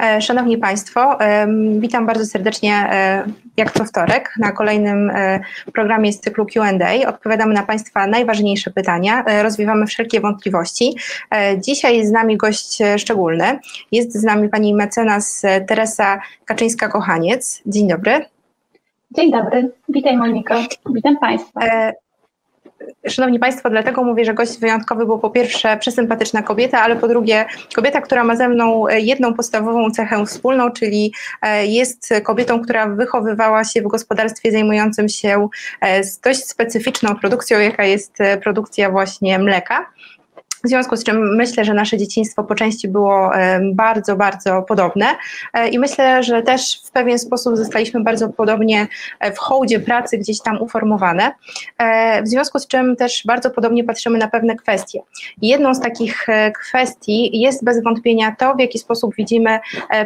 E, szanowni Państwo, witam bardzo serdecznie e, jak co wtorek na kolejnym e, programie z cyklu Q&A. Odpowiadamy na Państwa najważniejsze pytania, rozwiewamy wszelkie wątpliwości. Dzisiaj z nami gość szczególny. Jest z nami pani mecenas Teresa Kaczyńska-Kochaniec. Dzień dobry. Dzień dobry, witaj Moniko, witam Państwa. Szanowni Państwo, dlatego mówię, że gość wyjątkowy, bo po pierwsze przesympatyczna kobieta, ale po drugie kobieta, która ma ze mną jedną podstawową cechę wspólną, czyli e, jest kobietą, która wychowywała się w gospodarstwie zajmującym się e, dość specyficzną produkcją, jaka jest e, produkcja właśnie mleka. W związku z czym myślę, że nasze dzieciństwo po części było bardzo, bardzo podobne e, i myślę, że też w pewien sposób zostaliśmy bardzo podobnie e, w hołdzie pracy gdzieś tam uformowane. E, w związku z czym też bardzo podobnie patrzymy na pewne kwestie. Jedną z takich kwestii jest bez wątpienia to, w jaki sposób widzimy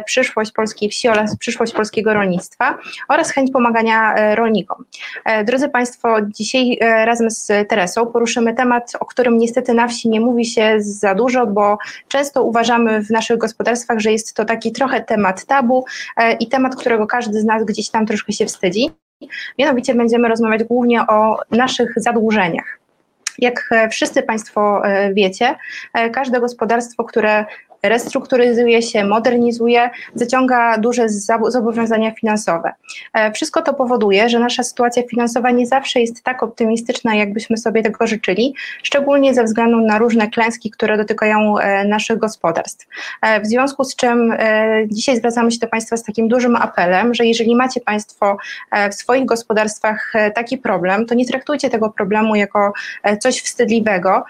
przyszłość polskiej wsi oraz przyszłość polskiego rolnictwa oraz chęć pomagania rolnikom. Drodzy Państwo, dzisiaj razem z Teresą poruszymy temat, o którym niestety na wsi nie mówi się za dużo, bo często uważamy w naszych gospodarstwach, że jest to taki trochę temat tabu e, i temat, którego każdy z nas gdzieś tam troszkę się wstydzi. Mianowicie będziemy rozmawiać głównie o naszych zadłużeniach. Jak wszyscy Państwo e, wiecie, e, każde gospodarstwo, które restrukturyzuje się, modernizuje, zaciąga duże zobowiązania finansowe. E, wszystko to powoduje, że nasza sytuacja finansowa nie zawsze jest tak optymistyczna, jakbyśmy sobie tego życzyli, szczególnie ze względu na różne klęski, które dotykają e, naszych gospodarstw. E, w związku z czym dzisiaj zwracamy się do Państwa z takim dużym apelem, że jeżeli macie Państwo w swoich gospodarstwach taki problem, to nie traktujcie tego problemu jako coś wstydliwego,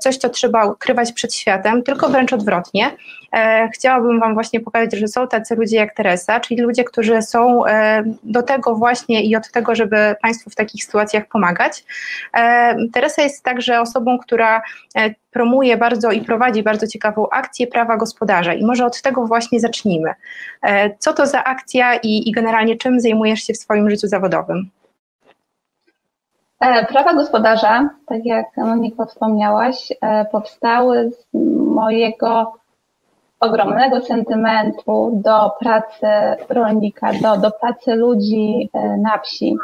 coś, co trzeba ukrywać przed światem, tylko wręcz odwrotnie. E, chciałabym Wam właśnie pokazać, że są tacy ludzie jak Teresa, czyli ludzie, którzy są e, do tego właśnie i od tego, żeby Państwu w takich sytuacjach pomagać. E, Teresa jest także osobą, która promuje bardzo i prowadzi bardzo ciekawą akcję prawa gospodarza i może od tego właśnie zacznijmy. Co to za akcja i, i generalnie czym zajmujesz się w swoim życiu zawodowym? Prawa gospodarza, tak jak Monika wspomniałaś, powstały z mojego ogromnego sentymentu do pracy rolnika, do, do pracy ludzi e, na wsi.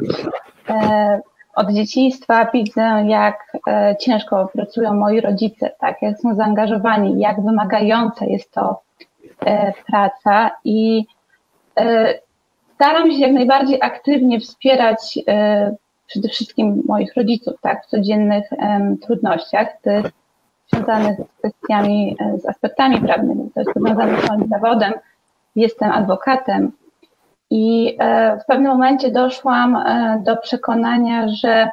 E, od dzieciństwa widzę, jak e, ciężko pracują moi rodzice, tak, jak są zaangażowani, jak wymagająca jest to praca i staram się jak najbardziej aktywnie wspierać przede wszystkim moich rodziców, tak, w codziennych trudnościach. Związanych z kwestiami, e, z aspektami prawnymi. To jest powiązane z moim zawodem. Jestem adwokatem i e, w pewnym momencie doszłam e, do przekonania, że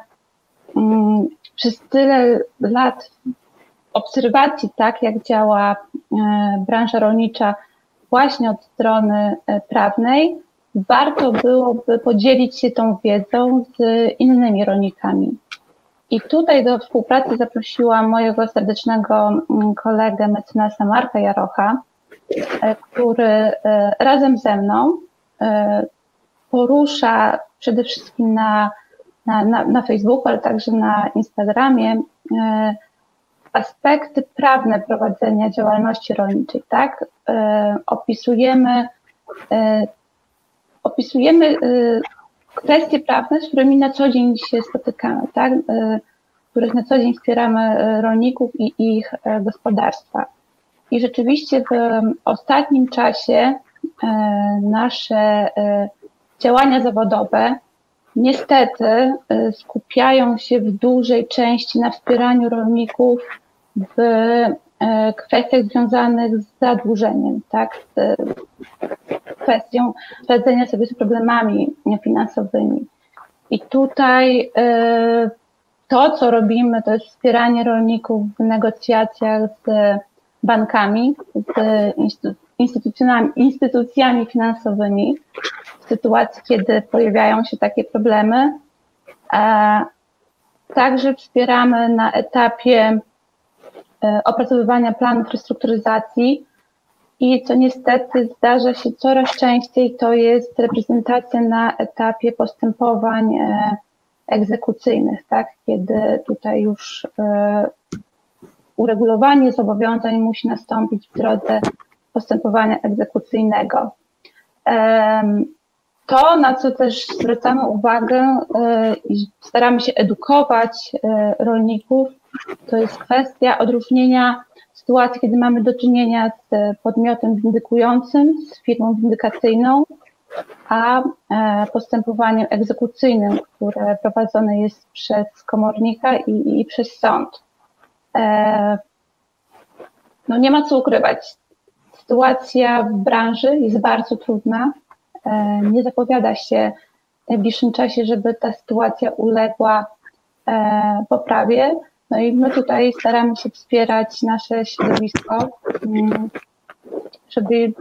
mm, przez tyle lat obserwacji, tak jak działa branża rolnicza, właśnie od strony prawnej, warto byłoby podzielić się tą wiedzą z innymi rolnikami. I tutaj do współpracy zaprosiłam mojego serdecznego mm, kolegę, mecenasa Marka Jarocha, e, który e, razem ze mną e, porusza przede wszystkim na, na, na, na Facebooku, ale także na Instagramie aspekty prawne prowadzenia działalności rolniczej, tak? Opisujemy, opisujemy kwestie prawne, z którymi na co dzień się spotykamy, tak? E, których na co dzień wspieramy e, rolników i ich e, gospodarstwa. I rzeczywiście w ostatnim czasie nasze działania zawodowe niestety skupiają się w dużej części na wspieraniu rolników w kwestiach związanych z zadłużeniem, tak, kwestią radzenia sobie z problemami finansowymi. I tutaj e, to, co robimy, to jest wspieranie rolników w negocjacjach z bankami, z instytucjami, instytucjami finansowymi w sytuacji, kiedy pojawiają się takie problemy. Także wspieramy na etapie E, opracowywania planów restrukturyzacji i co niestety zdarza się coraz częściej, to jest reprezentacja na etapie postępowań e, egzekucyjnych, tak? kiedy tutaj już e, uregulowanie zobowiązań musi nastąpić w drodze postępowania egzekucyjnego. To, na co też zwracamy uwagę i staramy się edukować rolników, to jest kwestia odróżnienia sytuacji, kiedy mamy do czynienia z podmiotem windykującym, z firmą windykacyjną, a e, postępowaniem egzekucyjnym, które prowadzone jest przez komornika i, i przez sąd. E, no nie ma co ukrywać. Sytuacja w branży jest bardzo trudna. E, nie zapowiada się w najbliższym czasie, żeby ta sytuacja uległa poprawie. No i my tutaj staramy się wspierać nasze środowisko, mm, żeby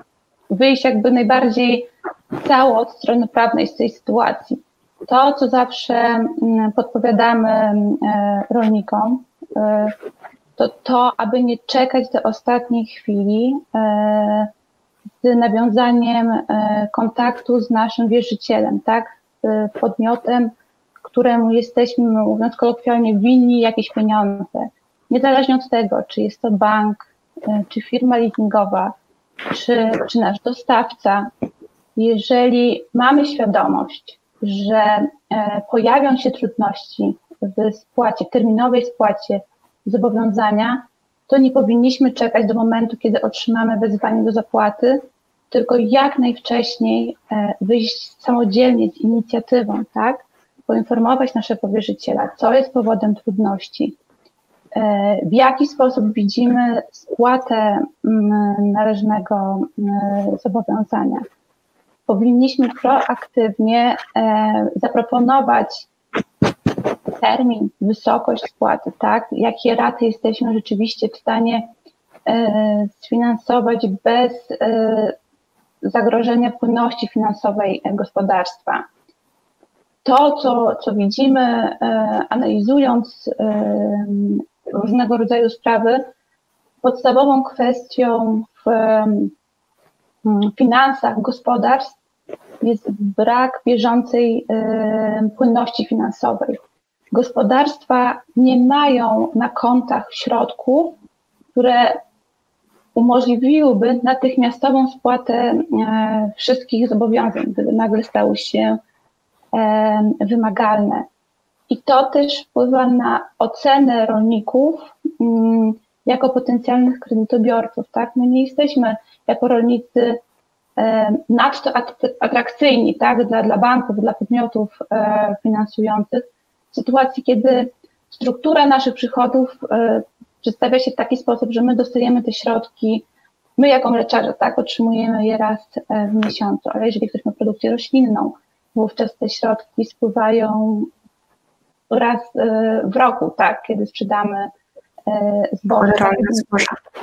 wyjść jakby najbardziej cało od strony prawnej z tej sytuacji. To, co zawsze mm, podpowiadamy e, rolnikom, e, to to, aby nie czekać do ostatniej chwili e, z nawiązaniem kontaktu z naszym wierzycielem, tak? Z podmiotem, któremu jesteśmy, mówiąc kolokwialnie, winni jakieś pieniądze. Niezależnie od tego, czy jest to bank, czy firma leasingowa, czy, czy nasz dostawca, jeżeli mamy świadomość, że e, pojawią się trudności w spłacie, terminowej spłacie zobowiązania, to nie powinniśmy czekać do momentu, kiedy otrzymamy wezwanie do zapłaty, tylko jak najwcześniej e, wyjść samodzielnie z inicjatywą, tak? Poinformować naszego wierzyciela, co jest powodem trudności, e, w jaki sposób widzimy spłatę mm, należnego mm, zobowiązania powinniśmy proaktywnie e, zaproponować termin, wysokość spłaty, tak? Jakie raty jesteśmy rzeczywiście w stanie e, sfinansować bez zagrożenia płynności finansowej gospodarstwa. To, co, co widzimy, analizując różnego rodzaju sprawy, podstawową kwestią w finansach gospodarstw jest brak bieżącej płynności finansowej. Gospodarstwa nie mają na kontach środków, które umożliwiłyby natychmiastową spłatę e, wszystkich zobowiązań, gdyby nagle stały się wymagalne. I to też wpływa na ocenę rolników mm, jako potencjalnych kredytobiorców. Tak? My nie jesteśmy jako rolnicy nadto atrakcyjni tak, dla, dla banków, dla podmiotów finansujących, w sytuacji, kiedy struktura naszych przychodów e, przedstawia się w taki sposób, że my dostajemy te środki, my jako mleczarze, tak, otrzymujemy je raz w miesiącu, ale jeżeli ktoś ma produkcję roślinną, wówczas te środki spływają raz w roku, tak, kiedy sprzedamy E, zboże.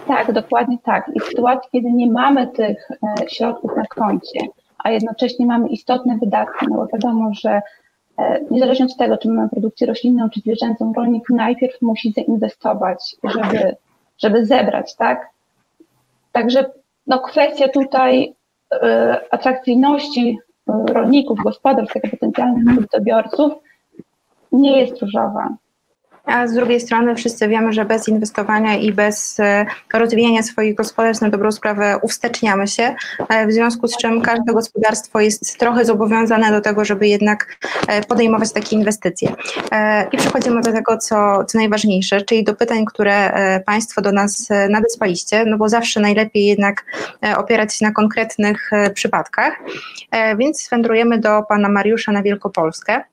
Tak, dokładnie tak. I w sytuacji, kiedy nie mamy tych e, środków na koncie, a jednocześnie mamy istotne wydatki, no bo wiadomo, że e, niezależnie od tego, czy mamy produkcję roślinną, czy zwierzęcą, rolnik najpierw musi zainwestować, żeby, żeby zebrać, tak? Także no, kwestia tutaj atrakcyjności rolników, gospodarstw, jako potencjalnych kredytobiorców nie jest różowa a z drugiej strony wszyscy wiemy, że bez inwestowania i bez e, rozwijania swoich gospodarstw na dobrą sprawę uwsteczniamy się, e, w związku z czym każde gospodarstwo jest trochę zobowiązane do tego, żeby jednak e, podejmować takie inwestycje. I przechodzimy do tego, co, co najważniejsze, czyli do pytań, które Państwo do nas nadesłaliście, no bo zawsze najlepiej jednak opierać się na konkretnych przypadkach, więc wędrujemy do Pana Mariusza na Wielkopolskę.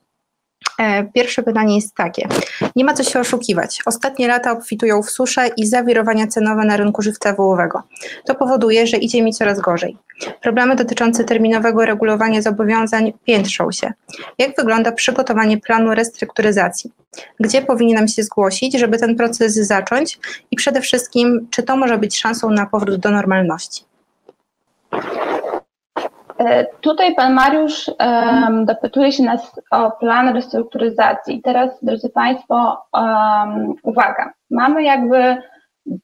E, pierwsze pytanie jest takie. Nie ma co się oszukiwać. Ostatnie lata obfitują w suszę i zawirowania cenowe na rynku żywca wołowego. To powoduje, że idzie mi coraz gorzej. Problemy dotyczące terminowego regulowania zobowiązań piętrzą się. Jak wygląda przygotowanie planu restrukturyzacji? Gdzie powinienem się zgłosić, żeby ten proces zacząć? I przede wszystkim, czy to może być szansą na powrót do normalności? E, tutaj pan Mariusz um, dopytuje się nas o plan restrukturyzacji. Teraz, drodzy Państwo, um, uwaga, mamy jakby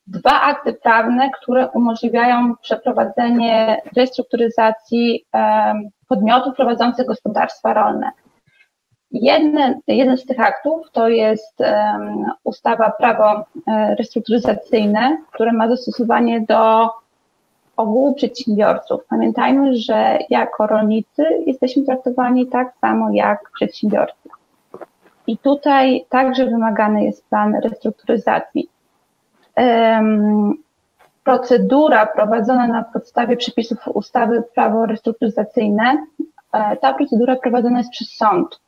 dwa akty prawne, które umożliwiają przeprowadzenie restrukturyzacji um, podmiotów prowadzących gospodarstwa rolne. Jeden, jeden z tych aktów to jest um, ustawa prawo e, restrukturyzacyjne, które ma zastosowanie do ogółu przedsiębiorców. Pamiętajmy, że jako rolnicy jesteśmy traktowani tak samo jak przedsiębiorcy. I tutaj także wymagany jest plan restrukturyzacji. Procedura prowadzona na podstawie przepisów ustawy prawo restrukturyzacyjne, e, ta procedura prowadzona jest przez sąd.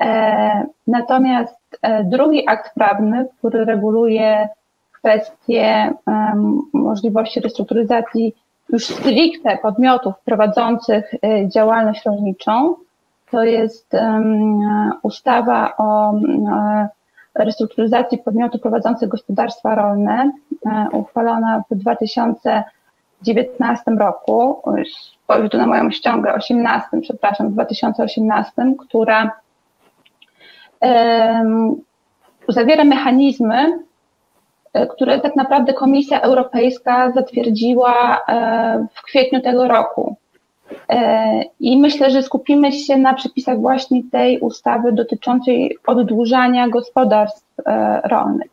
E, natomiast e, drugi akt prawny, który reguluje kwestie możliwości restrukturyzacji już stricte podmiotów prowadzących działalność rolniczą, to jest ustawa o restrukturyzacji podmiotów prowadzących gospodarstwa rolne, e, uchwalona w 2019 roku, spojrzę tu na moją ściągę, 18, przepraszam, w 2018, która um, zawiera mechanizmy, które tak naprawdę Komisja Europejska zatwierdziła e, w kwietniu tego roku. E, I myślę, że skupimy się na przepisach właśnie tej ustawy dotyczącej oddłużania gospodarstw e, rolnych.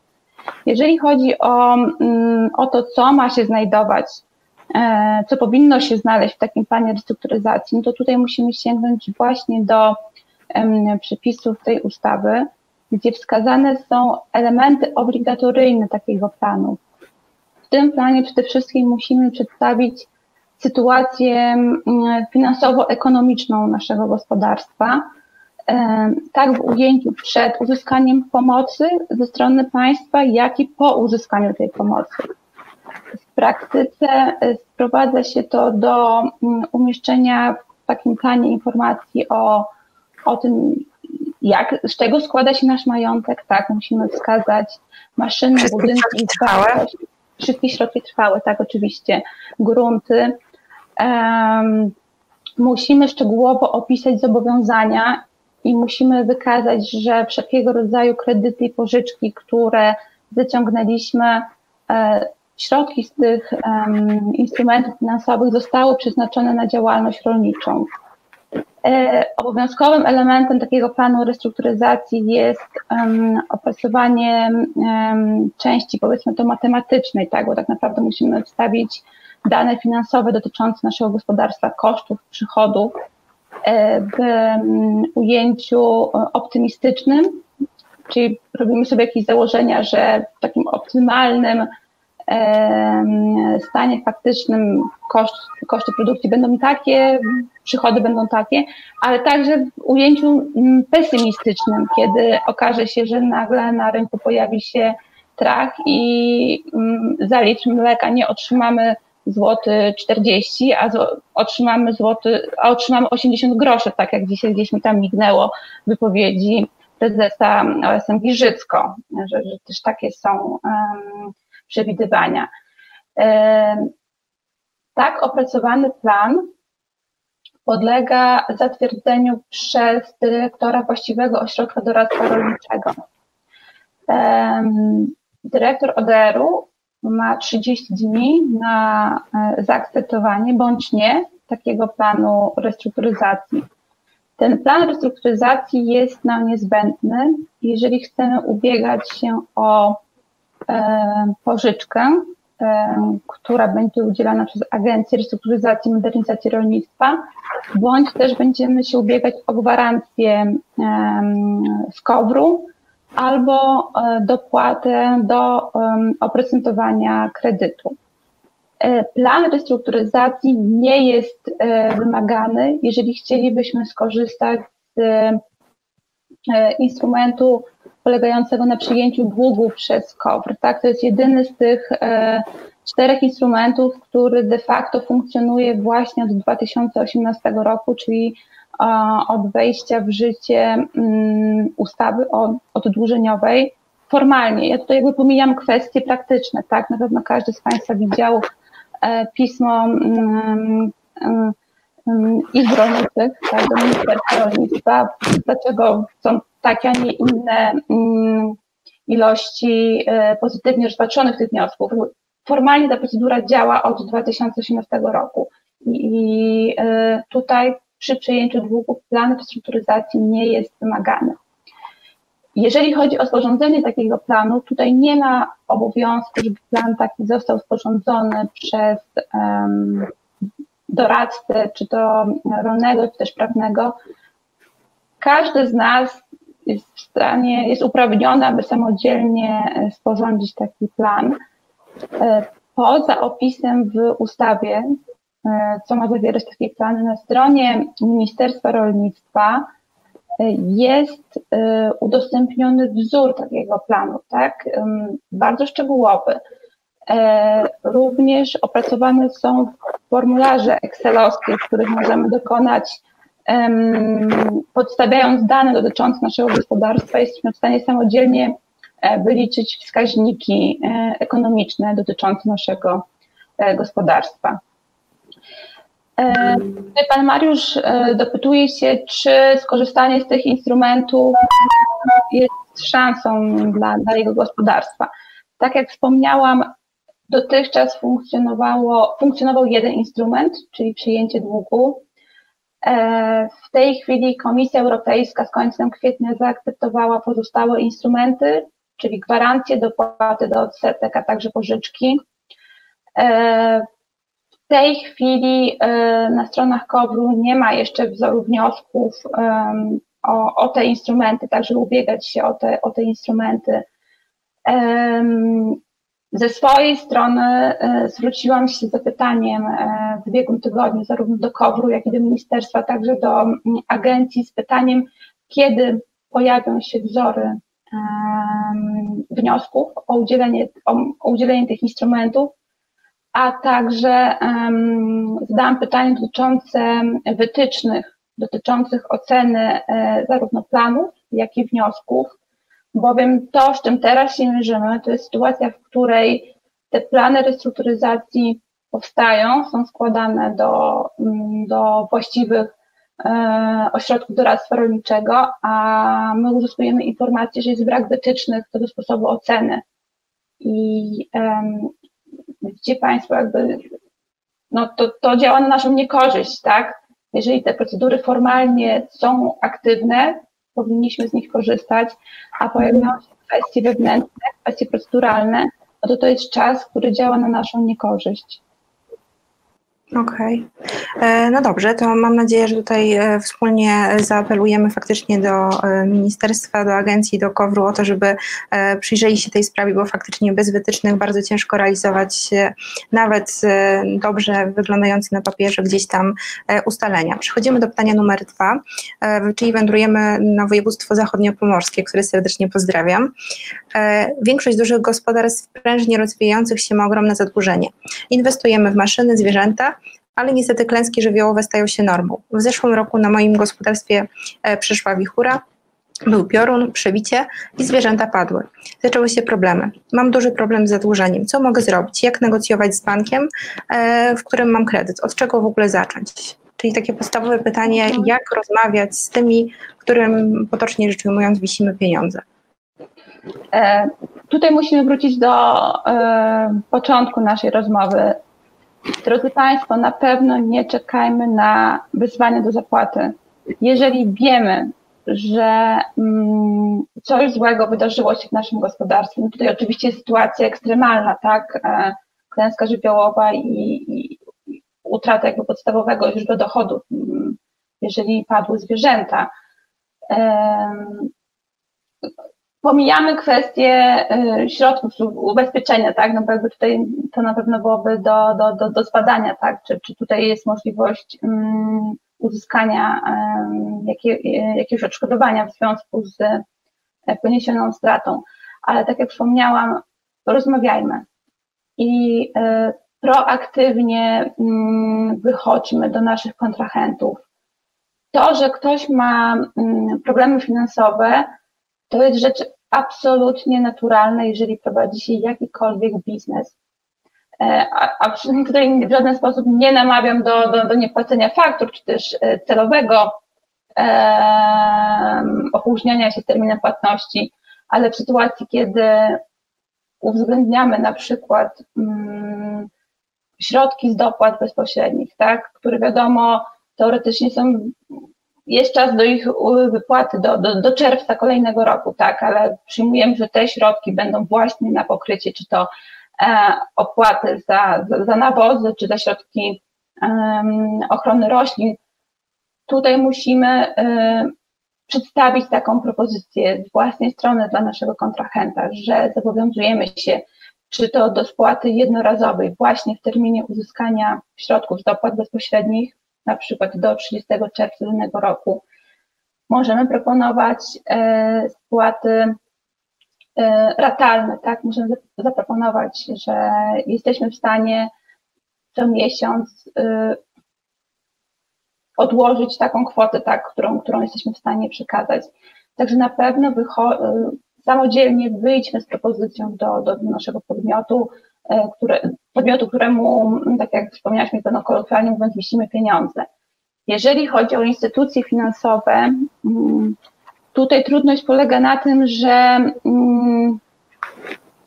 Jeżeli chodzi o, mm, o to, co ma się znajdować, e, co powinno się znaleźć w takim planie restrukturyzacji, no to tutaj musimy sięgnąć właśnie do przepisów tej ustawy, gdzie wskazane są elementy obligatoryjne takiego planu. W tym planie przede wszystkim musimy przedstawić sytuację mm, finansowo-ekonomiczną naszego gospodarstwa, tak w ujęciu przed uzyskaniem pomocy ze strony państwa, jak i po uzyskaniu tej pomocy. W praktyce e, sprowadza się to do mm, umieszczenia w takim planie informacji o, o tym, jak, z czego składa się nasz majątek, tak, musimy wskazać maszyny, Wszystkie budynki, trwałe. wszystkie środki trwałe, tak, oczywiście, grunty, musimy szczegółowo opisać zobowiązania i musimy wykazać, że wszelkiego rodzaju kredyty i pożyczki, które wyciągnęliśmy, e, środki z tych instrumentów finansowych zostały przeznaczone na działalność rolniczą. E, obowiązkowym elementem takiego planu restrukturyzacji jest um, opracowanie um, części, powiedzmy to matematycznej, tak, bo tak naprawdę musimy wstawić dane finansowe dotyczące naszego gospodarstwa, kosztów, przychodów e, w mm, ujęciu optymistycznym, czyli robimy sobie jakieś założenia, że w takim optymalnym stanie faktycznym koszt, koszty produkcji będą takie, przychody będą takie, ale także w ujęciu mm, pesymistycznym, kiedy okaże się, że nagle na rynku pojawi się trach i mm, za litr mleka. Nie otrzymamy złoty 40, a otrzymamy złoty, a otrzymamy 80 groszy, tak jak dzisiaj gdzieś mi tam mignęło wypowiedzi prezesa OSM Giżycko, że, że też takie są um, przewidywania. Um, tak opracowany plan podlega zatwierdzeniu przez dyrektora właściwego ośrodka doradztwa rolniczego. Um, dyrektor ODR-u ma 30 dni na e, zaakceptowanie bądź nie takiego planu restrukturyzacji. Ten plan restrukturyzacji jest nam niezbędny, jeżeli chcemy ubiegać się o e, pożyczkę, e, która będzie udzielana przez Agencję Restrukturyzacji i Modernizacji Rolnictwa, bądź też będziemy się ubiegać o gwarancję e, z KOWR-u, albo e, dopłatę do oprocentowania kredytu. E, plan restrukturyzacji nie jest e, wymagany, jeżeli chcielibyśmy skorzystać z instrumentu polegającego na przyjęciu długu przez KOWR. Tak? To jest jedyny z tych czterech instrumentów, który de facto funkcjonuje właśnie od 2018 roku, czyli od wejścia w życie mm, ustawy oddłużeniowej formalnie. Ja tutaj jakby pomijam kwestie praktyczne, tak? Na pewno każdy z Państwa widział e, pismo mm, mm, Izb Rolniczych, tak, do Ministerstwa Rolnictwa, dlaczego są takie, a nie inne ilości e, pozytywnie rozpatrzonych tych wniosków. Formalnie ta procedura działa od 2018 roku i e, tutaj przy przejęciu długu plan restrukturyzacji nie jest wymagany. jeżeli chodzi o sporządzenie takiego planu, tutaj nie ma obowiązku, żeby plan taki został sporządzony przez um, doradcę, czy to rolnego, czy też prawnego. Każdy z nas jest w stanie, jest uprawniony, aby samodzielnie sporządzić taki plan. E, poza opisem w ustawie, e, co ma zawierać taki plan, na stronie Ministerstwa Rolnictwa jest e, udostępniony wzór takiego planu, tak? Bardzo szczegółowy. E, również opracowane są formularze excelowskie, w których możemy dokonać, podstawiając dane dotyczące naszego gospodarstwa, jesteśmy w stanie samodzielnie e, wyliczyć wskaźniki ekonomiczne dotyczące naszego gospodarstwa. Tutaj pan Mariusz e, dopytuje się, czy skorzystanie z tych instrumentów jest szansą dla, dla jego gospodarstwa. Tak jak wspomniałam, dotychczas funkcjonowało, funkcjonował jeden instrument, czyli przyjęcie długu. E, w tej chwili Komisja Europejska z końcem kwietnia zaakceptowała pozostałe instrumenty, czyli gwarancje, dopłaty do odsetek, a także pożyczki. E, w tej chwili e, na stronach KOWR-u nie ma jeszcze wzoru wniosków o, o te instrumenty, także ubiegać się o te, o te instrumenty. Ze swojej strony e, zwróciłam się z zapytaniem e, w ubiegłym tygodniu zarówno do KOWR-u, jak i do ministerstwa, także do agencji z pytaniem, kiedy pojawią się wzory wniosków o udzielenie, o, udzielenie tych instrumentów a także zadałam pytanie dotyczące wytycznych, dotyczących oceny e, zarówno planów, jak i wniosków, bowiem to, z czym teraz się mierzymy, to jest sytuacja, w której te plany restrukturyzacji powstają, są składane do, mm, do właściwych e, ośrodków doradztwa rolniczego, a my uzyskujemy informację, że jest brak wytycznych co do sposobu oceny. I, gdzie państwo jakby, no to, to działa na naszą niekorzyść, tak? Jeżeli te procedury formalnie są aktywne, powinniśmy z nich korzystać, a pojawiają się kwestie wewnętrzne, kwestie proceduralne, no to to jest czas, który działa na naszą niekorzyść. Okej. Okay. E, no dobrze, to mam nadzieję, że tutaj e, wspólnie zaapelujemy faktycznie do e, ministerstwa, do agencji, do KOWR-u o to, żeby przyjrzeli się tej sprawie, bo faktycznie bez wytycznych bardzo ciężko realizować nawet dobrze wyglądające na papierze gdzieś tam ustalenia. Przechodzimy do pytania numer dwa, czyli wędrujemy na województwo zachodniopomorskie, które serdecznie pozdrawiam. Większość dużych gospodarstw prężnie rozwijających się ma ogromne zadłużenie. Inwestujemy w maszyny, zwierzęta, ale niestety klęski żywiołowe stają się normą. W zeszłym roku na moim gospodarstwie e, przyszła wichura, był piorun, przebicie i zwierzęta padły. Zaczęły się problemy. Mam duży problem z zadłużeniem. Co mogę zrobić? Jak negocjować z bankiem, e, w którym mam kredyt? Od czego w ogóle zacząć? Czyli takie podstawowe pytanie, jak rozmawiać z tymi, którym potocznie rzecz ujmując wisimy pieniądze? E, tutaj musimy wrócić do e, początku naszej rozmowy. Drodzy Państwo, na pewno nie czekajmy na wyzwanie do zapłaty. Jeżeli wiemy, że mm, coś złego wydarzyło się w naszym gospodarstwie, no tutaj oczywiście jest sytuacja ekstremalna, tak, e, klęska żywiołowa i, i, utrata jakby podstawowego źródła dochodów, mm, jeżeli padły zwierzęta. Pomijamy kwestię y, środków ubezpieczenia, tak? No bo jakby tutaj to na pewno byłoby do, do, do, do zbadania, tak? Czy, czy tutaj jest możliwość um, uzyskania um, jakie, jakiegoś odszkodowania w związku z e, poniesioną stratą. Ale tak jak wspomniałam, rozmawiajmy i y, proaktywnie y, wychodźmy do naszych kontrahentów. To, że ktoś ma problemy finansowe, to jest rzecz absolutnie naturalne, jeżeli prowadzi się jakikolwiek biznes. E, a, a tutaj w żaden sposób nie namawiam do, do, do niepłacenia faktur, czy też e, celowego opóźniania się terminem płatności, ale w sytuacji, kiedy uwzględniamy na przykład mm, środki z dopłat bezpośrednich, tak, które wiadomo teoretycznie są jest czas do ich wypłaty do, do, do czerwca kolejnego roku, tak, ale przyjmujemy, że te środki będą właśnie na pokrycie, czy to e, opłaty za, za, za nawozy, czy za środki ochrony roślin. Tutaj musimy e, przedstawić taką propozycję z własnej strony dla naszego kontrahenta, że zobowiązujemy się czy to do spłaty jednorazowej właśnie w terminie uzyskania środków z dopłat bezpośrednich, na przykład do 30 czerwca danego roku, możemy proponować e, spłaty e, ratalne, tak? Możemy zaproponować, że jesteśmy w stanie co miesiąc e, odłożyć taką kwotę, tak, którą, którą jesteśmy w stanie przekazać. Także na pewno samodzielnie wyjdźmy z propozycją do, do naszego podmiotu, które, podmiotu, któremu, tak jak wspomniałaś mi pewno kolokwialnie mówiąc, pieniądze. Jeżeli chodzi o instytucje finansowe, mm, tutaj trudność polega na tym, że mm,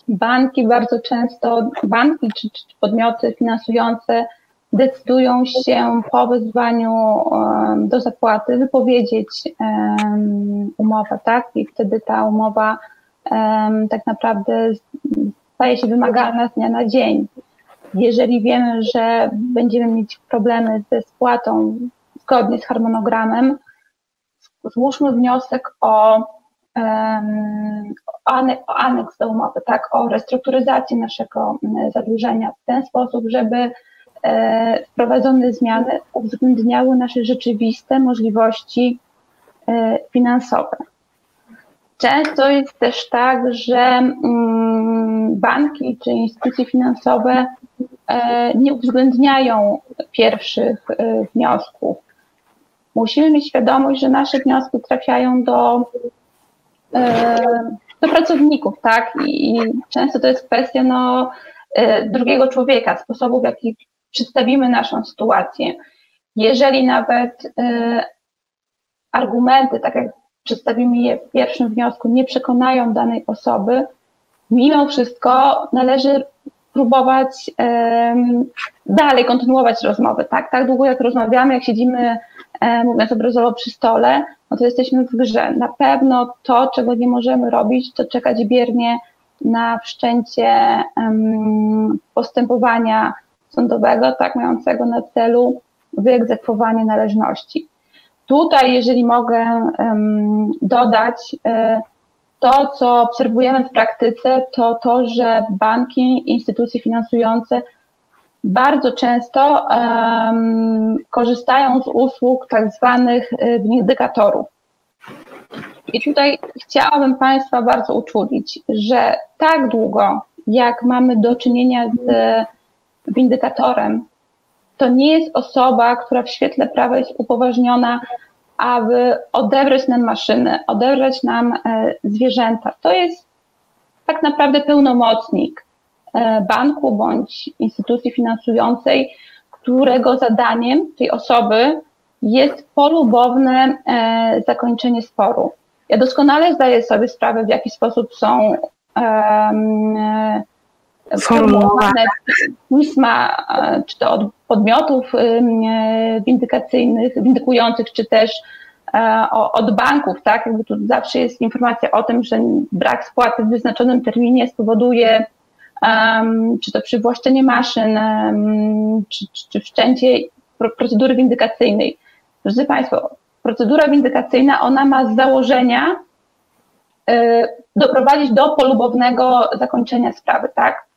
banki bardzo często, banki czy, czy podmioty finansujące decydują się po wezwaniu do zapłaty wypowiedzieć umowę, tak? I wtedy ta umowa tak naprawdę staje się wymagalna z dnia na dzień. Jeżeli wiemy, że będziemy mieć problemy ze spłatą zgodnie z harmonogramem, złóżmy wniosek o, o aneks do umowy, tak, o restrukturyzację naszego zadłużenia w ten sposób, żeby E, wprowadzone zmiany uwzględniały nasze rzeczywiste możliwości e, finansowe. Często jest też tak, że mm, banki czy instytucje finansowe e, nie uwzględniają pierwszych wniosków. Musimy mieć świadomość, że nasze wnioski trafiają do, do pracowników, tak? I często to jest kwestia no, drugiego człowieka, sposobu, w jaki przedstawimy naszą sytuację. Jeżeli nawet argumenty, tak jak przedstawimy je w pierwszym wniosku, nie przekonają danej osoby, mimo wszystko należy próbować dalej kontynuować rozmowę, tak? Tak długo jak rozmawiamy, jak siedzimy, mówiąc obrazowo przy stole, no to jesteśmy w grze. Na pewno to, czego nie możemy robić, to czekać biernie na wszczęcie postępowania sądowego, tak, mającego na celu wyegzekwowanie należności. Tutaj, jeżeli mogę dodać, e, to, co obserwujemy w praktyce, to to, że banki, instytucje finansujące bardzo często um, korzystają z usług tak zwanych e, windykatorów. I tutaj chciałabym Państwa bardzo uczulić, że tak długo, jak mamy do czynienia z windykatorem, to nie jest osoba, która w świetle prawa jest upoważniona, aby odebrać nam maszyny, odebrać nam e, zwierzęta. To jest tak naprawdę pełnomocnik e, banku bądź instytucji finansującej, którego zadaniem tej osoby jest polubowne e, zakończenie sporu. Ja doskonale zdaję sobie sprawę, w jaki sposób są formułowane pisma, czy to od podmiotów e, windykacyjnych, windykujących, czy też e, od banków, tak? Jakby tu zawsze jest informacja o tym, że brak spłaty w wyznaczonym terminie spowoduje um, czy to przywłaszczenie maszyn, um, czy, czy, czy wszczęcie procedury windykacyjnej. Drodzy Państwo, procedura windykacyjna, ona ma z założenia y, doprowadzić do polubownego zakończenia sprawy, tak?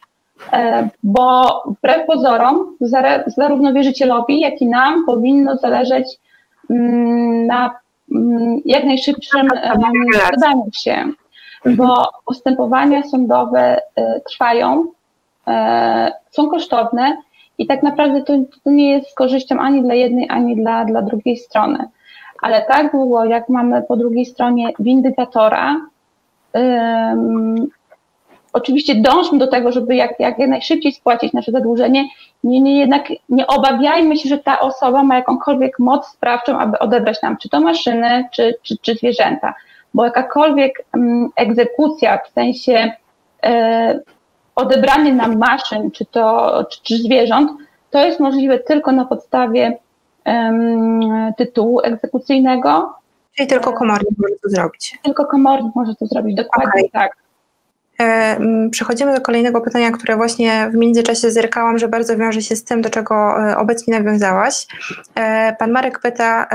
E, bo wbrew pozorom, zarówno wierzycielowi, jak i nam powinno zależeć mm, na mm, jak najszybszym dodaniu się, bo postępowania sądowe e, trwają, e, są kosztowne i tak naprawdę to, to nie jest z korzyścią ani dla jednej, ani dla, dla drugiej strony. Ale tak długo, jak mamy po drugiej stronie windykatora, Oczywiście dążmy do tego, żeby jak, jak najszybciej spłacić nasze zadłużenie, niemniej jednak nie obawiajmy się, że ta osoba ma jakąkolwiek moc sprawczą, aby odebrać nam czy to maszyny, czy, czy, czy zwierzęta. Bo jakakolwiek mm, egzekucja w sensie e, odebranie nam maszyn, czy to czy, czy zwierząt, to jest możliwe tylko na podstawie tytułu egzekucyjnego. Czyli tylko komornik może to zrobić. Tylko komornik może to zrobić, dokładnie okay. tak. E, przechodzimy do kolejnego pytania, które właśnie w międzyczasie zerkałam, że bardzo wiąże się z tym, do czego e, obecnie nawiązałaś. E, pan Marek pyta,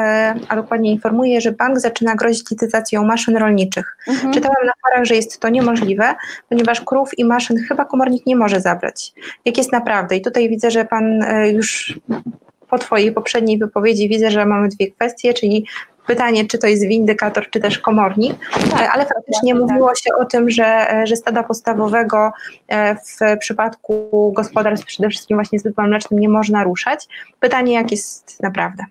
a dokładnie informuje, że bank zaczyna grozić licytacją maszyn rolniczych. Mhm. Czytałam na forach, że jest to niemożliwe, ponieważ krów i maszyn chyba komornik nie może zabrać. Jak jest naprawdę? I tutaj widzę, że pan już po Twojej poprzedniej wypowiedzi widzę, że mamy dwie kwestie, czyli pytanie, czy to jest windykator, czy też komornik, tak, ale faktycznie tak, mówiło się o tym, że, że stada postawowego e, w przypadku gospodarstw przede wszystkim właśnie z wypłem mlecznym nie można ruszać. Pytanie, jak jest naprawdę?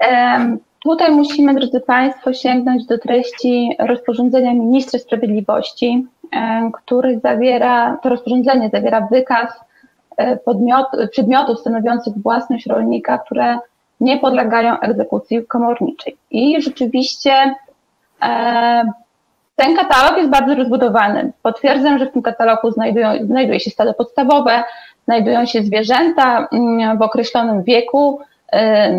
Um. Tutaj musimy, drodzy Państwo, sięgnąć do treści rozporządzenia Ministra Sprawiedliwości, który zawiera, to rozporządzenie zawiera wykaz e, podmiot, przedmiotów stanowiących własność rolnika, które nie podlegają egzekucji komorniczej. I rzeczywiście e, ten katalog jest bardzo rozbudowany. Potwierdzam, że w tym katalogu znajdują, znajduje się stado podstawowe, znajdują się zwierzęta mm, w określonym wieku, e,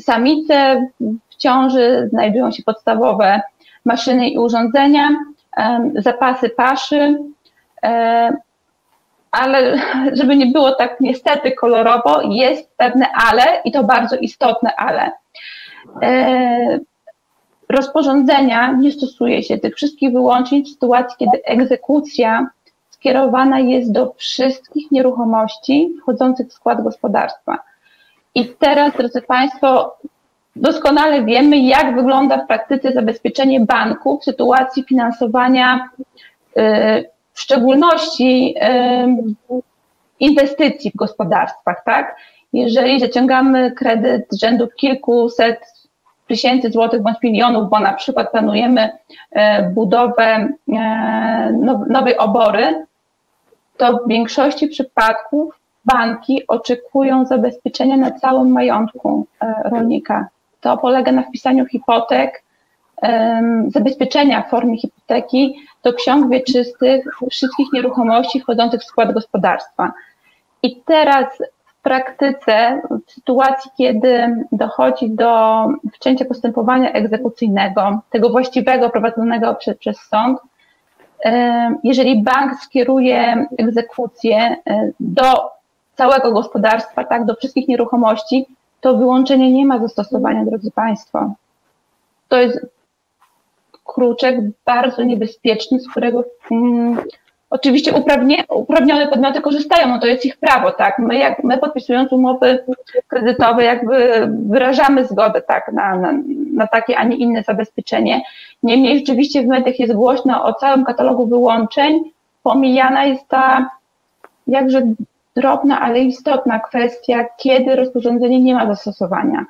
samice w ciąży, znajdują się podstawowe maszyny i urządzenia, e, zapasy paszy, e, ale żeby nie było tak niestety kolorowo, jest pewne ale i to bardzo istotne ale. E, rozporządzenia nie stosuje się tych wszystkich wyłączeń w sytuacji, kiedy egzekucja skierowana jest do wszystkich nieruchomości wchodzących w skład gospodarstwa. I teraz, drodzy Państwo, doskonale wiemy, jak wygląda w praktyce zabezpieczenie banku w sytuacji finansowania y, w szczególności inwestycji w gospodarstwach, tak? Jeżeli zaciągamy kredyt rzędu kilkuset tysięcy złotych bądź milionów, bo na przykład planujemy e, budowę e, nowej obory, to w większości przypadków banki oczekują zabezpieczenia na całym majątku e, rolnika. To polega na wpisaniu hipotek, zabezpieczenia w formie hipoteki do ksiąg wieczystych wszystkich nieruchomości wchodzących w skład gospodarstwa. I teraz w praktyce, w sytuacji, kiedy dochodzi do wszczęcia postępowania egzekucyjnego, tego właściwego prowadzonego przez, przez sąd, jeżeli bank skieruje egzekucję e, do całego gospodarstwa, tak, do wszystkich nieruchomości, to wyłączenie nie ma zastosowania, drodzy Państwo. To jest kruczek bardzo niebezpieczny, z którego mm, oczywiście uprawnie, uprawnione podmioty korzystają, no to jest ich prawo, tak. My, jak, my podpisując umowy kredytowe, jakby wyrażamy zgodę tak, na, na, na takie, a nie inne zabezpieczenie. Niemniej rzeczywiście w mediach jest głośno o całym katalogu wyłączeń. Pomijana jest ta jakże drobna, ale istotna kwestia, kiedy rozporządzenie nie ma zastosowania.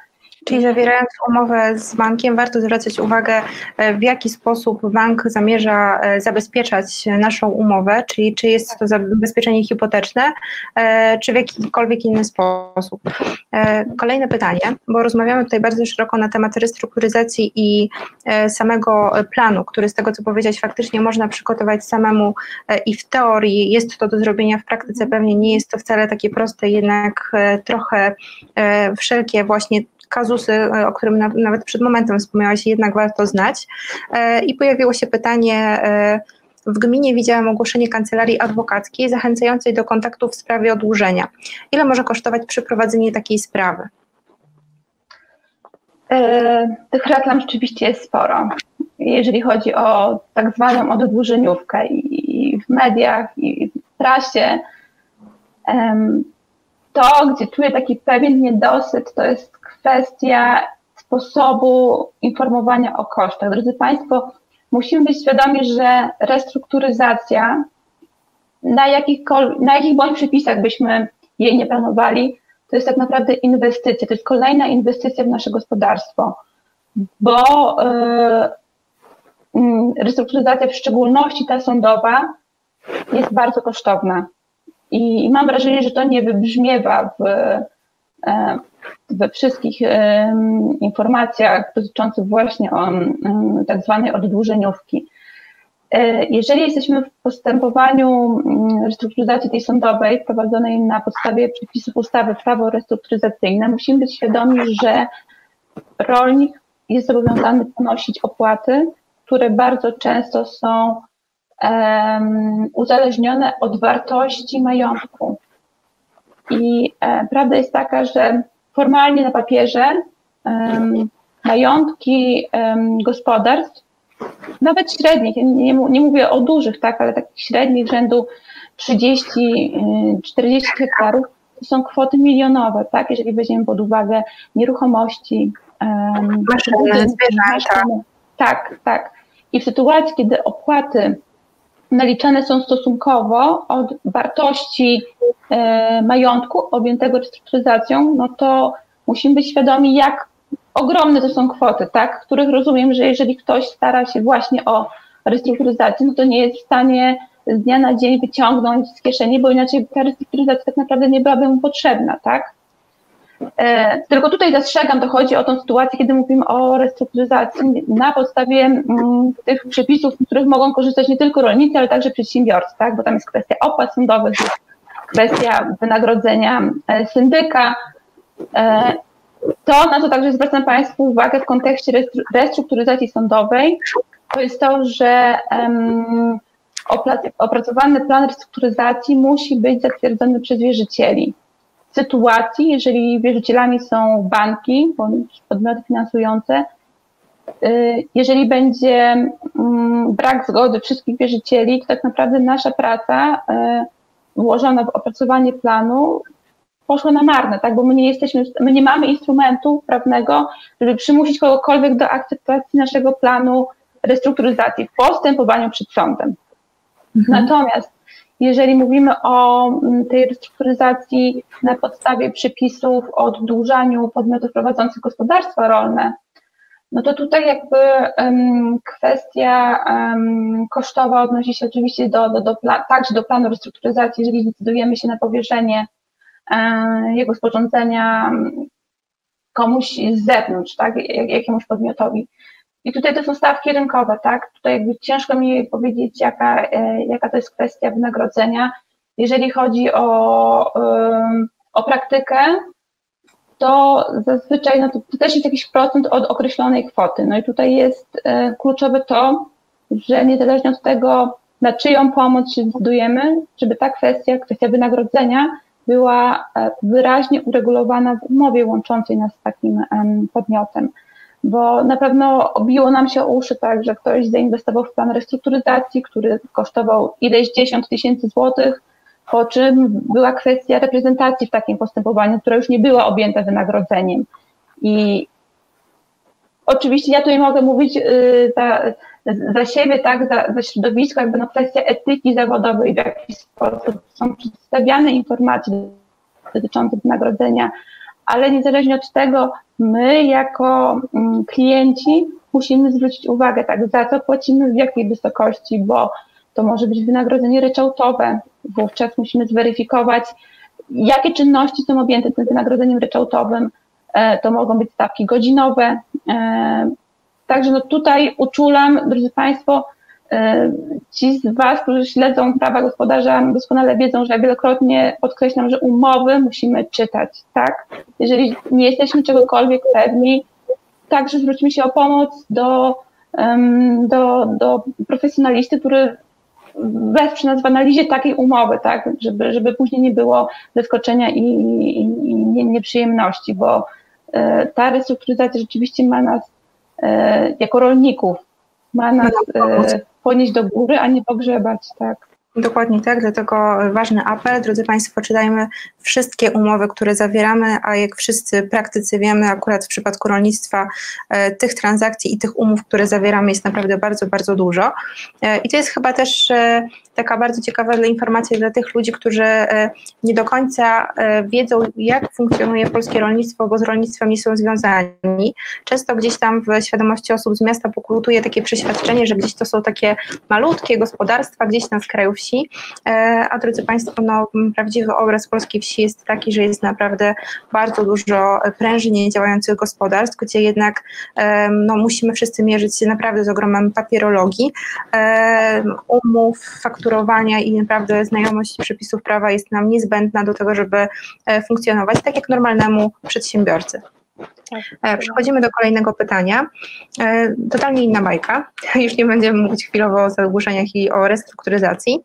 Czyli zawierając umowę z bankiem, warto zwracać uwagę, e, w jaki sposób bank zamierza e, zabezpieczać naszą umowę, czyli czy jest to zabezpieczenie hipoteczne, e, czy w jakikolwiek inny sposób. Kolejne pytanie, bo rozmawiamy tutaj bardzo szeroko na temat restrukturyzacji i samego planu, który z tego co powiedziałeś faktycznie można przygotować samemu i w teorii jest to do zrobienia w praktyce, pewnie nie jest to wcale takie proste, jednak trochę wszelkie właśnie kazusy, e, o którym nawet przed momentem wspomniałaś, jednak warto znać. E, I pojawiło się pytanie, e, w gminie widziałam ogłoszenie kancelarii adwokackiej zachęcającej do kontaktu w sprawie odłużenia. Ile może kosztować przeprowadzenie takiej sprawy? Tych reklam rzeczywiście jest sporo. Jeżeli chodzi o tak zwaną odwórzeniówkę i w mediach, i w prasie, to, gdzie czuję taki pewien niedosyt, to jest kwestia sposobu informowania o kosztach. Drodzy Państwo, musimy być świadomi, że restrukturyzacja, na, na jakich bądź przepisach byśmy jej nie planowali, to jest tak naprawdę inwestycja, to jest kolejna inwestycja w nasze gospodarstwo, bo yy, restrukturyzacja, w szczególności ta sądowa, jest bardzo kosztowna. I mam wrażenie, że to nie wybrzmiewa w, e, we wszystkich informacjach dotyczących właśnie o tak zwanej oddłużeniówki. Jeżeli jesteśmy w postępowaniu mm, restrukturyzacji tej sądowej prowadzonej na podstawie przepisów ustawy prawo restrukturyzacyjne, musimy być świadomi, że rolnik jest zobowiązany ponosić opłaty, które bardzo często są um, uzależnione od wartości majątku. I e, prawda jest taka, że formalnie na papierze majątki gospodarstw, nawet średnich, nie, nie, mówię o dużych, tak, ale takich średnich rzędu 30-40 y, hektarów, to są kwoty milionowe, tak, jeżeli weźmiemy pod uwagę nieruchomości, maszyny, zwierzęta. Tak, tak. I w sytuacji, kiedy opłaty naliczane są stosunkowo od wartości e, majątku objętego restrukturyzacją, no to musimy być świadomi, jak ogromne to są kwoty, tak, których rozumiem, że jeżeli ktoś stara się właśnie o restrukturyzację, no to nie jest w stanie z dnia na dzień wyciągnąć z kieszeni, bo inaczej ta restrukturyzacja tak naprawdę nie byłaby mu potrzebna, tak? E, tylko tutaj zastrzegam, to chodzi o tą sytuację, kiedy mówimy o restrukturyzacji na podstawie mm, tych przepisów, z których mogą korzystać nie tylko rolnicy, ale także przedsiębiorcy, tak? bo tam jest kwestia opłat sądowych, kwestia wynagrodzenia e, syndyka. E, to, na co także zwracam Państwu uwagę w kontekście restrukturyzacji sądowej, to jest to, że opracowany plan restrukturyzacji musi być zatwierdzony przez wierzycieli sytuacji, jeżeli wierzycielami są banki bądź podmioty finansujące, y, jeżeli będzie mm, brak zgody wszystkich wierzycieli, to tak naprawdę nasza praca y, włożona w opracowanie planu poszła na marne, tak? bo my nie jesteśmy, my nie mamy instrumentu prawnego, żeby przymusić kogokolwiek do akceptacji naszego planu restrukturyzacji w postępowaniu przed sądem. Mhm. Natomiast jeżeli mówimy o mm, tej restrukturyzacji na podstawie przepisów o oddłużaniu podmiotów prowadzących gospodarstwa rolne, no to tutaj jakby um, kwestia um, kosztowa odnosi się oczywiście do, do, do także do planu restrukturyzacji, jeżeli zdecydujemy się na powierzenie um, jego sporządzenia komuś z zewnątrz, tak, jakiemuś podmiotowi. I tutaj to są stawki rynkowe, tak? Tutaj jakby ciężko mi powiedzieć, jaka, e, jaka to jest kwestia wynagrodzenia. Jeżeli chodzi o, o praktykę, to zazwyczaj no to, to, też jest jakiś procent od określonej kwoty. No i tutaj jest e, kluczowe to, że niezależnie od tego, na czyją pomoc się zdecydujemy, żeby ta kwestia, kwestia wynagrodzenia była e, wyraźnie uregulowana w umowie łączącej nas z takim podmiotem bo na pewno obiło nam się uszy tak, że ktoś zainwestował w plan restrukturyzacji, który kosztował ileś dziesiąt tysięcy złotych, po czym była kwestia reprezentacji w takim postępowaniu, która już nie była objęta wynagrodzeniem. I oczywiście ja tutaj mogę mówić y, za, za siebie, tak, za, za środowisko, jakby no kwestia etyki zawodowej, w jaki sposób są przedstawiane informacje dotyczące wynagrodzenia, ale niezależnie od tego, my jako mm, klienci musimy zwrócić uwagę, tak, za co płacimy, w jakiej wysokości, bo to może być wynagrodzenie ryczałtowe. Wówczas musimy zweryfikować, jakie czynności są objęte tym wynagrodzeniem ryczałtowym. E, to mogą być stawki godzinowe. E, także no tutaj uczulam, drodzy Państwo, ci z Was, którzy śledzą prawa gospodarza, doskonale wiedzą, że ja wielokrotnie podkreślam, że umowy musimy czytać, tak? Jeżeli nie jesteśmy czegokolwiek pewni, także zwróćmy się o pomoc do, do, do profesjonalisty, który wesprze nas w analizie takiej umowy, tak? Żeby, żeby później nie było zaskoczenia i, i, i nieprzyjemności, bo e, ta restrukturyzacja rzeczywiście ma nas e, jako rolników, ma nas e, ponieść do góry, a nie pogrzebać, tak. Dokładnie tak, dlatego ważny apel, drodzy Państwo, czytajmy wszystkie umowy, które zawieramy, a jak wszyscy praktycy wiemy, akurat w przypadku rolnictwa e, tych transakcji i tych umów, które zawieramy jest naprawdę bardzo, bardzo dużo. E, I to jest chyba też taka bardzo ciekawa informacja dla tych ludzi, którzy nie do końca wiedzą, jak funkcjonuje polskie rolnictwo, bo z rolnictwem nie są związani. Często gdzieś tam w świadomości osób z miasta pokultuje takie przeświadczenie, że gdzieś to są takie malutkie gospodarstwa, gdzieś na skraju wsi, a drodzy Państwo, no, prawdziwy obraz polskiej wsi jest taki, że jest naprawdę bardzo dużo prężnie działających gospodarstw, gdzie jednak no, musimy wszyscy mierzyć się naprawdę z ogromem papierologii, umów, i naprawdę znajomość przepisów prawa jest nam niezbędna do tego, żeby e, funkcjonować tak jak normalnemu przedsiębiorcy. Tak, e, przechodzimy do kolejnego pytania. E, totalnie inna bajka. Już nie będziemy mówić chwilowo o zadłużeniach i o restrukturyzacji.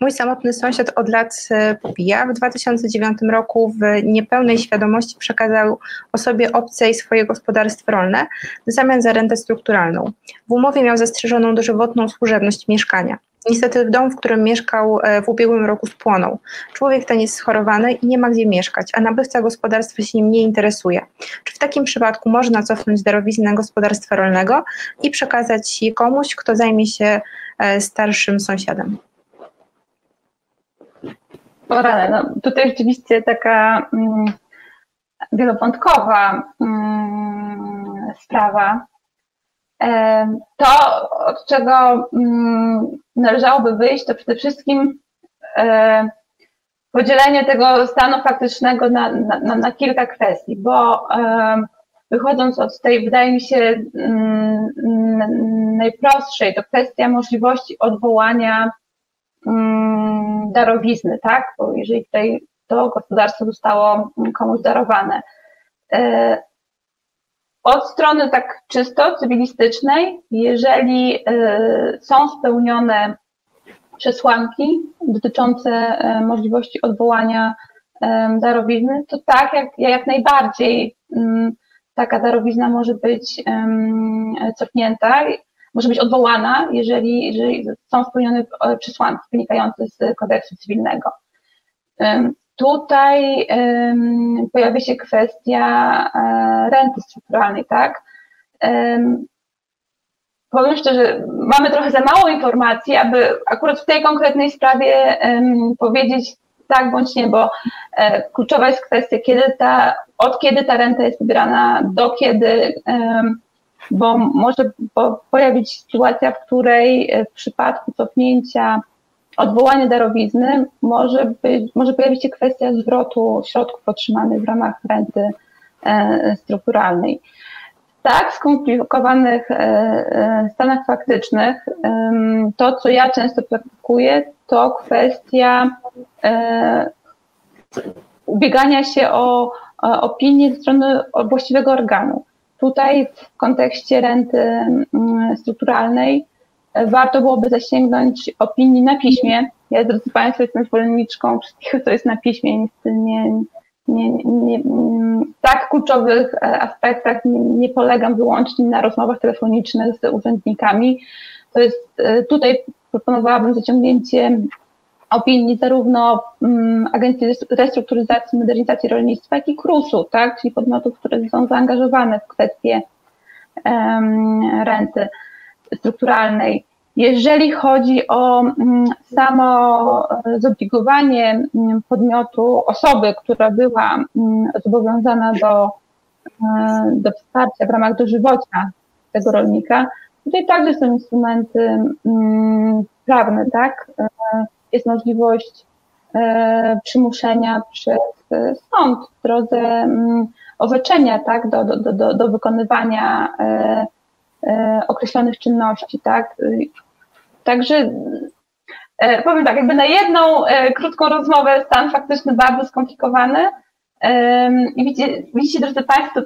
Mój samotny sąsiad od lat popija. W 2009 roku w niepełnej świadomości przekazał osobie obcej swoje gospodarstwo rolne w zamian za rentę strukturalną. W umowie miał zastrzeżoną dożywotną służebność mieszkania. Niestety dom, w którym mieszkał e, w ubiegłym roku spłonął. Człowiek ten jest schorowany i nie ma gdzie mieszkać, a nabywca gospodarstwa się nim nie interesuje. Czy w takim przypadku można cofnąć darowiznę gospodarstwa rolnego i przekazać je komuś, kto zajmie się starszym sąsiadem? O no tutaj rzeczywiście taka mm, wielowątkowa mm, sprawa. E, to, od czego mm, należałoby wyjść, to przede wszystkim e, podzielenie tego stanu faktycznego na, na, na kilka kwestii, bo e, wychodząc od tej, wydaje mi się, mm, najprostszej, to kwestia możliwości odwołania Mm, darowizny, tak? Bo jeżeli tutaj to gospodarstwo zostało komuś darowane. E, od strony tak czysto cywilistycznej, jeżeli e, są spełnione przesłanki dotyczące e, możliwości odwołania darowizny, to tak, jak, jak najbardziej mm, taka darowizna może być cofnięta może być odwołana, jeżeli, jeżeli są spełnione e, przesłanki wynikające z kodeksu cywilnego. Tutaj pojawia się kwestia e, renty strukturalnej, tak? Powiem szczerze, mamy trochę za mało informacji, aby akurat w tej konkretnej sprawie powiedzieć tak bądź nie, bo e, kluczowa jest kwestia, kiedy ta, od kiedy ta renta jest pobierana, do kiedy bo może pojawić się sytuacja, w której e, w przypadku cofnięcia odwołania darowizny może, być, może pojawić się kwestia zwrotu środków otrzymanych w ramach renty e, strukturalnej. W tak skomplikowanych e, stanach faktycznych to, co ja często praktykuję, to kwestia ubiegania się o opinię ze strony właściwego organu. Tutaj w kontekście renty mm, strukturalnej e, warto byłoby zasięgnąć opinii na piśmie. Ja, drodzy Państwo, jestem zwolenniczką wszystkiego, co jest na piśmie. Niestety nie, nie, nie, tak kluczowych e, aspektach nie, nie polegam wyłącznie na rozmowach telefonicznych z urzędnikami. To jest, e, tutaj proponowałabym zaciągnięcie opinii zarówno um, Agencji Restrukturyzacji i Modernizacji Rolnictwa, jak i KRUS-u, tak, czyli podmiotów, które są zaangażowane w kwestię um, renty strukturalnej. Jeżeli chodzi o um, samo zobligowanie podmiotu, osoby, która była zobowiązana do, do wsparcia w ramach dożywocia tego rolnika, tutaj także są instrumenty prawne, tak, jest możliwość e, przymuszenia przez e, sąd w drodze mm, orzeczenia tak, do, do, do, do wykonywania e, określonych czynności. Tak. Także powiem tak, jakby na jedną krótką rozmowę stan faktyczny bardzo skomplikowany. I widzicie, widzicie, drodzy Państwo,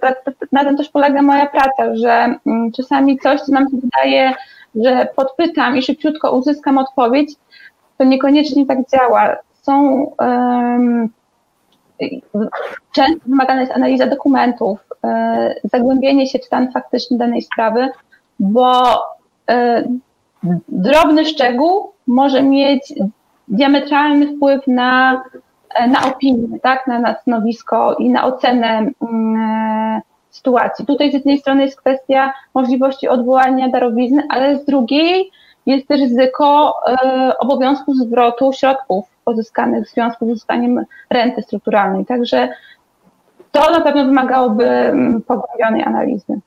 na tym też polega moja praca, że mm, czasami coś, co nam się wydaje, że podpytam i szybciutko uzyskam odpowiedź, to niekoniecznie tak działa. Są um, często wymagana jest analiza dokumentów, e, zagłębienie się w stan faktyczny danej sprawy, bo e, drobny szczegół może mieć diametralny wpływ na, e, na opinię, tak, na, na stanowisko i na ocenę mm, sytuacji. Tutaj z jednej strony jest kwestia możliwości odwołania darowizny, ale z drugiej jest ryzyko e, obowiązku zwrotu środków pozyskanych w związku z uzyskaniem renty strukturalnej. Także to na pewno wymagałoby mm, pogłębionej analizy.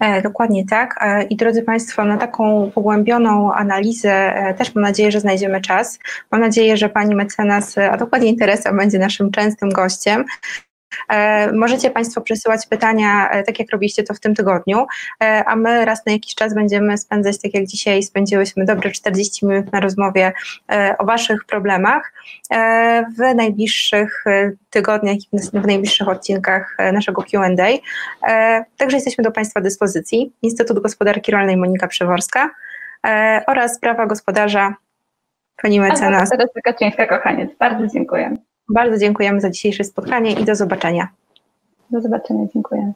E, dokładnie tak. E, I drodzy Państwo, na taką pogłębioną analizę e, też mam nadzieję, że znajdziemy czas. Mam nadzieję, że Pani mecenas, a dokładnie Teresa będzie naszym częstym gościem. E, możecie Państwo przesyłać pytania, e, tak jak robiliście to w tym tygodniu, e, a my raz na jakiś czas będziemy spędzać, tak jak dzisiaj spędziłyśmy dobre 40 minut na rozmowie o Waszych problemach w najbliższych tygodniach i w najbliższych odcinkach naszego QA. Także jesteśmy do Państwa dyspozycji. Instytut Gospodarki Rolnej Monika Przeworska oraz prawa gospodarza pani mecenas. Teresa Kaczyńska-Kochaniec. Bardzo dziękuję. Bardzo dziękujemy za dzisiejsze spotkanie i do zobaczenia. Do zobaczenia, dziękuję.